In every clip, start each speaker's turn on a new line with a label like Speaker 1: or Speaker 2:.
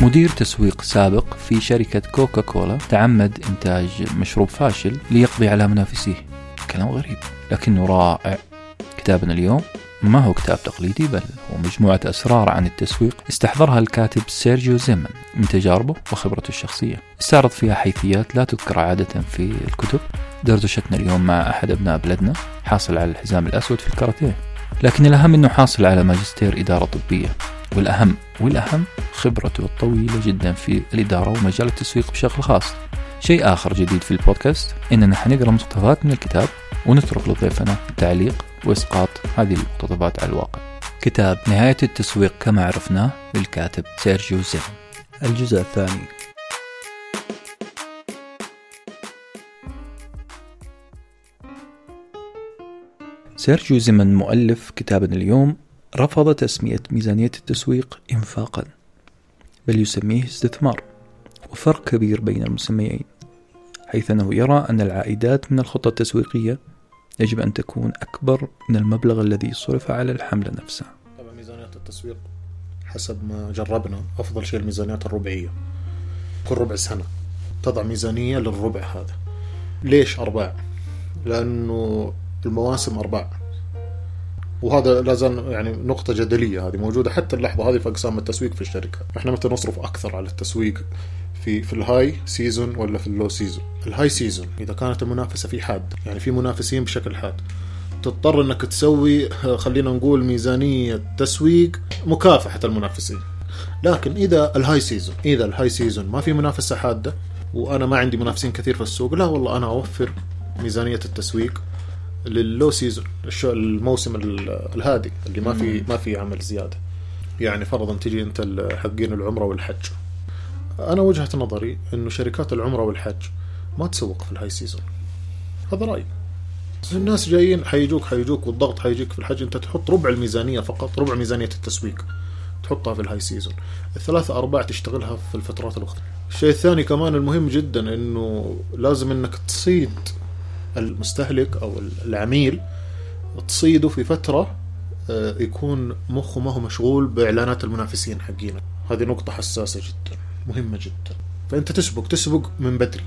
Speaker 1: مدير تسويق سابق في شركة كوكا كولا تعمد إنتاج مشروب فاشل ليقضي على منافسيه. كلام غريب لكنه رائع. كتابنا اليوم ما هو كتاب تقليدي؟ بل هو مجموعة أسرار عن التسويق استحضرها الكاتب سيرجيو زيمن من تجاربه وخبرته الشخصية. استعرض فيها حيثيات لا تذكر عادة في الكتب. دردشتنا اليوم مع أحد أبناء بلدنا حاصل على الحزام الأسود في الكاراتيه. لكن الأهم أنه حاصل على ماجستير إدارة طبية. والأهم والأهم خبرته الطويلة جدا في الإدارة ومجال التسويق بشكل خاص. شيء آخر جديد في البودكاست إننا حنقرأ مقتطفات من الكتاب ونترك لضيفنا التعليق وإسقاط هذه المقتطفات على الواقع. كتاب نهاية التسويق كما عرفناه للكاتب سيرجيو زيم الجزء الثاني. سيرجيو زيمن مؤلف كتابنا اليوم رفض تسمية ميزانية التسويق إنفاقا بل يسميه استثمار وفرق كبير بين المسميين حيث أنه يرى أن العائدات من الخطة التسويقية يجب أن تكون أكبر من المبلغ الذي صرف على الحملة نفسها.
Speaker 2: طبعا ميزانيات التسويق حسب ما جربنا أفضل شيء الميزانيات الربعية. كل ربع سنة تضع ميزانية للربع هذا. ليش أرباع؟ لأنه المواسم أرباع وهذا لازال يعني نقطة جدلية هذه موجودة حتى اللحظة هذه في أقسام التسويق في الشركات، إحنا متى نصرف أكثر على التسويق في في ال high season ولا في ال low season؟ ال high season إذا كانت المنافسة في حاد، يعني في منافسين بشكل حاد. تضطر إنك تسوي خلينا نقول ميزانية تسويق مكافحة المنافسين. لكن إذا ال high season، إذا ال high season ما في منافسة حادة وأنا ما عندي منافسين كثير في السوق، لا والله أنا أوفر ميزانية التسويق لل low season الموسم الهادي اللي ما في ما في عمل زيادة. يعني فرضا تجي أنت حقين العمرة والحج. أنا وجهة نظري إنه شركات العمرة والحج ما تسوق في ال high season هذا رأيي. الناس جايين حيجوك حيجوك والضغط حيجيك في الحج. أنت تحط ربع الميزانية فقط ربع ميزانية التسويق تحطها في ال high season الثلاثة أرباع تشتغلها في الفترات الأخرى. الشيء الثاني كمان المهم جدا أنه لازم أنك تصيد المستهلك أو العميل تصيده في فترة آه، يكون مخه ما هو مشغول بإعلانات المنافسين حقينك هذه نقطة حساسة جدا مهمة جدا. فأنت تسبق تسبق من بدري.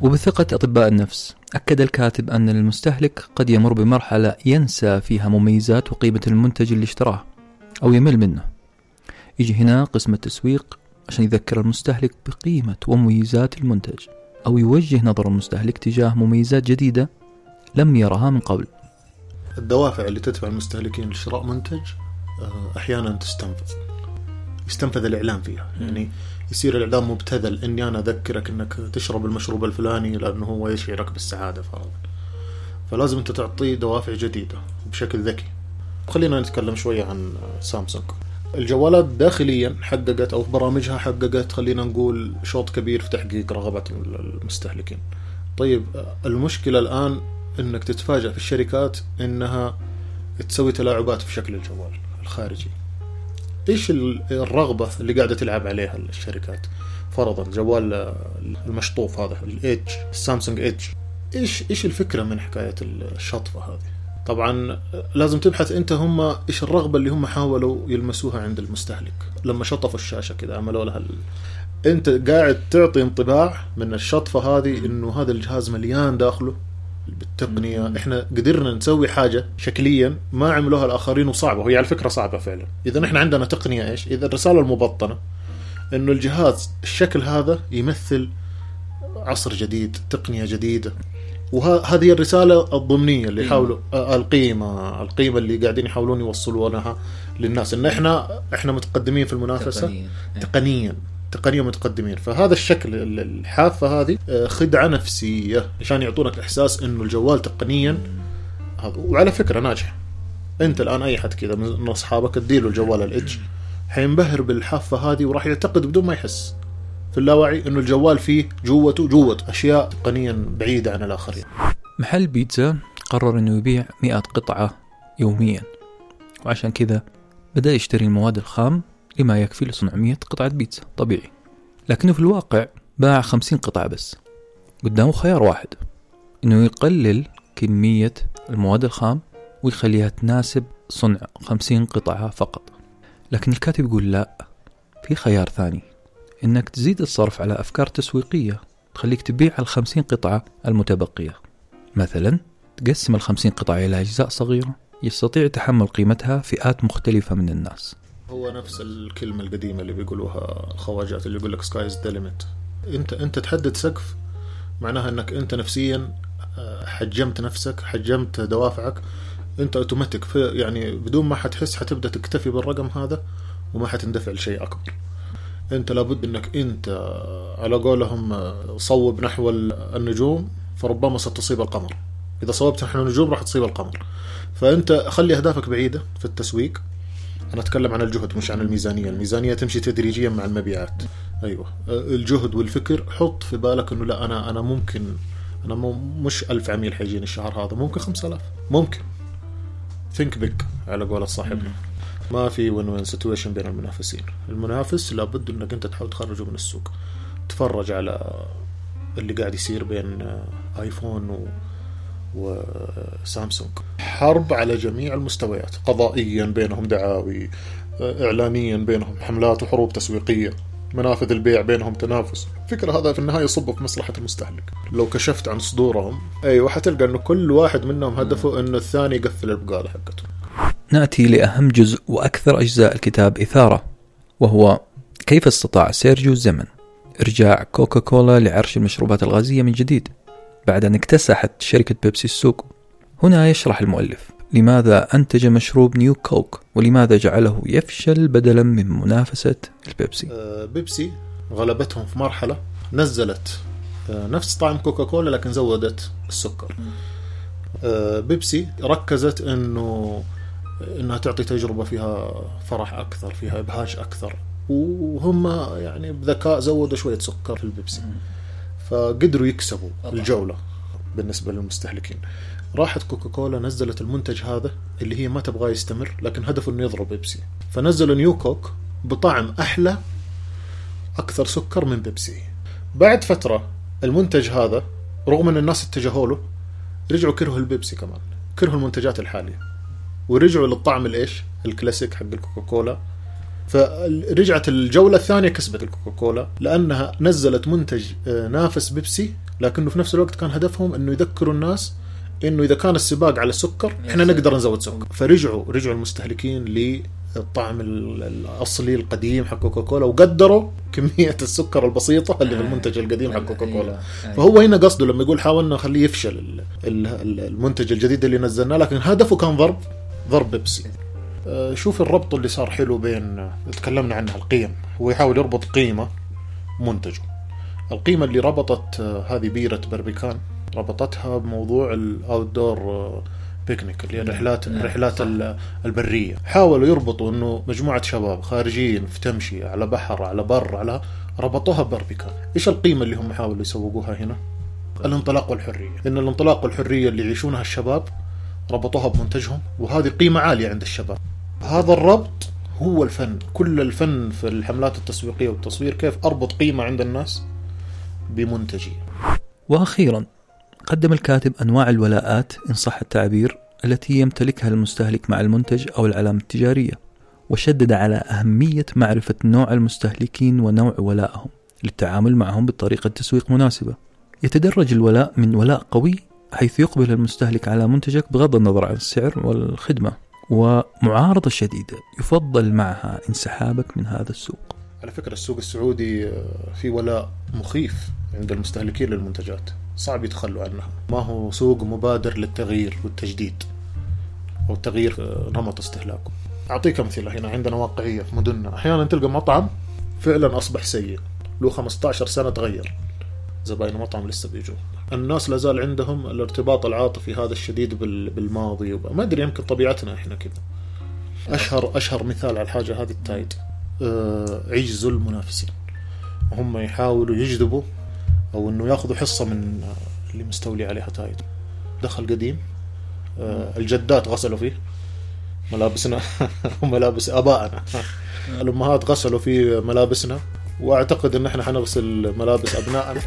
Speaker 1: وبثقة أطباء النفس أكد الكاتب أن المستهلك قد يمر بمرحلة ينسى فيها مميزات وقيمة المنتج اللي اشتراه أو يمل منه. يجي هنا قسم التسويق عشان يذكر المستهلك بقيمة ومميزات المنتج. أو يوجه نظر المستهلك تجاه مميزات جديدة لم يرها من قبل.
Speaker 2: الدوافع اللي تدفع المستهلكين لشراء منتج آه، أحيانا تستنفذ. يستنفذ الإعلام فيها. يعني يصير الإعلام مبتذل إني أنا أذكرك إنك تشرب المشروب الفلاني لأنه هو يشعرك بالسعادة فرضا. فلازم أنت تعطيه دوافع جديدة بشكل ذكي. خلينا نتكلم شوية عن سامسونج. الجوالات داخليا حققت أو برامجها حققت خلينا نقول شوط كبير في تحقيق رغبات المستهلكين. طيب المشكلة الآن إنك تتفاجأ في الشركات إنها تسوي تلاعبات في شكل الجوال الخارجي. إيش الرغبة اللي قاعدة تلعب عليها الشركات؟ فرضا جوال المشطوف هذا الايدج السامسونج ايدج إيش إيش الفكرة من حكاية الشطفة هذه؟ طبعا لازم تبحث أنت هم إيش الرغبة اللي هم حاولوا يلمسوها عند المستهلك. لما شطفوا الشاشة كذا عملوا لها ال... أنت قاعد تعطي انطباع من الشطفة هذه إنه هذا الجهاز مليان داخله بالتقنية. مم. إحنا قدرنا نسوي حاجة شكليا ما عملوها الآخرين وصعبة. وهي على فكرة صعبة فعلا. إذا إحنا عندنا تقنية إيش؟ إذا الرسالة المبطنة إنه الجهاز الشكل هذا يمثل عصر جديد تقنية جديدة. وهذه هي الرسالة الضمنية اللي يحاولوا آه، القيمه القيمة اللي قاعدين يحاولون يوصلونها للناس. إن إحنا إحنا متقدمين في المنافسة. تقنيا تقنيا, تقنيا متقدمين. فهذا الشكل الحافة هذه آه، خدعة نفسية عشان يعطونك إحساس إنه الجوال تقنيا هذا. وعلى فكرة ناجح. أنت الآن أي حد كذا من أصحابك اديله الجوال الإدج حينبهر بالحافة هذه وراح يعتقد بدون ما يحس. في اللاوعي إنه الجوال فيه جوته جوة أشياء تقنيا بعيدة عن الآخرين.
Speaker 1: محل بيتزا قرر إنه يبيع 100 قطعة يوميا وعشان كذا بدأ يشتري المواد الخام لما يكفي لصنع 100 قطعة بيتزا طبيعي. لكنه في الواقع باع 50 قطعة بس. قدامه خيار واحد إنه يقلل كمية المواد الخام ويخليها تناسب صنع 50 قطعة فقط لكن الكاتب يقول لا في خيار ثاني إنك تزيد الصرف على أفكار تسويقية تخليك تبيع الخمسين قطعة المتبقية. مثلا تقسم الخمسين قطعة إلى أجزاء صغيرة يستطيع تحمل قيمتها فئات مختلفة من الناس.
Speaker 2: هو نفس الكلمة القديمة اللي بيقولوها الخواجات اللي يقول لك sky the limit أنت أنت تحدد سقف معناها إنك أنت نفسيا آه، حجمت نفسك حجمت دوافعك. أنت اوتوماتيك يعني بدون ما حتحس حتبدأ تكتفي بالرقم هذا وما حتندفع لشيء أكبر. انت لابد انك انت على قولهم صوب نحو النجوم فربما ستصيب القمر. إذا صوبت نحو النجوم راح تصيب القمر. فأنت خلي أهدافك بعيدة في التسويق. أنا أتكلم عن الجهد مش عن الميزانية. الميزانية تمشي تدريجيا مع المبيعات. أيوه. الجهد والفكر حط في بالك إنه لا أنا أنا ممكن أنا مش ألف عميل حيجيني الشهر هذا ممكن 5000 ممكن. think big على قولة صاحبنا. ما في win-win situation بين المنافسين. المنافس لابد انك انت تحاول تخرجه من السوق. تفرج على اللي قاعد يصير بين آيفون و وسامسونج حرب على جميع المستويات قضائيا بينهم دعاوي اعلاميا بينهم حملات وحروب تسويقية منافذ البيع بينهم تنافس. فكرة هذا في النهاية يصب في مصلحة المستهلك. لو كشفت عن صدورهم أيوة حتلقى أنه كل واحد منهم هدفه أنه الثاني يقفل البقالة حقته.
Speaker 1: نأتي لأهم جزء وأكثر أجزاء الكتاب إثارة وهو كيف استطاع سيرجيو الزمن إرجاع كوكا كولا لعرش المشروبات الغازية من جديد بعد أن اكتسحت شركة بيبسي السوق؟ هنا يشرح المؤلف لماذا أنتج مشروب نيو كوك؟ ولماذا جعله يفشل بدلا من منافسة البيبسي؟
Speaker 2: آه بيبسي غلبتهم في مرحلة نزلت آه نفس طعم كوكا كولا لكن زودت السكر. آه بيبسي ركزت إنه إنها تعطي تجربة فيها فرح أكثر فيها ابهاج أكثر. وهم يعني بذكاء زودوا شوية سكر في البيبسي. فقدروا يكسبوا الجولة بالنسبة للمستهلكين. راحت كوكاكولا نزلت المنتج هذا اللي هي ما تبغاه يستمر لكن هدفه إنه يضرب بيبسي. فنزلوا نيو كوك بطعم أحلى أكثر سكر من بيبسي. بعد فترة المنتج هذا رغم إن الناس اتجهوا له رجعوا كرهوا البيبسي كمان كرهوا المنتجات الحالية. ورجعوا للطعم الإيش؟ الكلاسيك حق الكوكاكولا. فرجعت الجولة الثانية كسبت الكوكاكولا لأنها نزلت منتج آه، نافس بيبسي لكنه في نفس الوقت كان هدفهم أنه يذكروا الناس إنه إذا كان السباق على السكر إحنا نقدر نزود سكر. فرجعوا رجعوا المستهلكين للطعم الأصلي القديم حق كوكاكولا وقدروا كمية السكر البسيطة اللي في المنتج القديم حق كوكاكولا. فهو هنا قصده لما يقول حاولنا نخليه يفشل المنتج الجديد اللي نزلناه لكن هدفه كان ضرب. ضرب بيبسي. آه، شوف الربط اللي صار حلو بين تكلمنا عنها القيم. هو يحاول يربط قيمة منتجه. القيمة اللي ربطت آه، هذه بيرة بربيكان ربطتها بموضوع ال outdoor picnic اللي هي الرحلات نعم. الرحلات البرية. حاولوا يربطوا إنه مجموعة شباب خارجين في تمشي على بحر على بر على ربطوها ببربيكان إيش القيمة اللي هم حاولوا يسوقوها هنا؟ الانطلاق والحرية. ان الانطلاق والحرية اللي يعيشونها الشباب ربطوها بمنتجهم وهذه قيمة عالية عند الشباب. هذا الربط هو الفن. كل الفن في الحملات التسويقية والتصوير كيف أربط قيمة عند الناس بمنتجي.
Speaker 1: وأخيرا قدم الكاتب أنواع الولاءات إن صح التعبير التي يمتلكها المستهلك مع المنتج أو العلامة التجارية وشدد على أهمية معرفة نوع المستهلكين ونوع ولائهم للتعامل معهم بطريقة تسويق مناسبة. يتدرج الولاء من ولاء قوي حيث يقبل المستهلك على منتجك بغض النظر عن السعر والخدمة. ومعارضة شديدة. يفضل معها انسحابك من هذا السوق.
Speaker 2: على فكرة السوق السعودي آه، في ولاء مخيف عند المستهلكين للمنتجات. صعب يتخلوا عنها. ما هو سوق مبادر للتغيير والتجديد أو تغيير نمط استهلاكه. أعطيك أمثلة هنا عندنا واقعية في مدننا. أحيانا تلقى مطعم فعلا أصبح سيء. له 15 سنة تغير. زباين المطعم لسه بيجوا الناس لازال عندهم الارتباط العاطفي هذا الشديد بالماضي ما أدري يمكن طبيعتنا إحنا كذا. أشهر أشهر مثال على الحاجة هذه التايد. آه، عجز المنافسين. هم يحاولوا يجذبوا أو إنه يأخذوا حصة من اللي مستولي عليها تايد. دخل قديم آه، الجدات غسلوا فيه. ملابسنا وملابس آبائنا. الأمهات غسلوا في ملابسنا. وأعتقد إن إحنا حنغسل ملابس أبنائنا.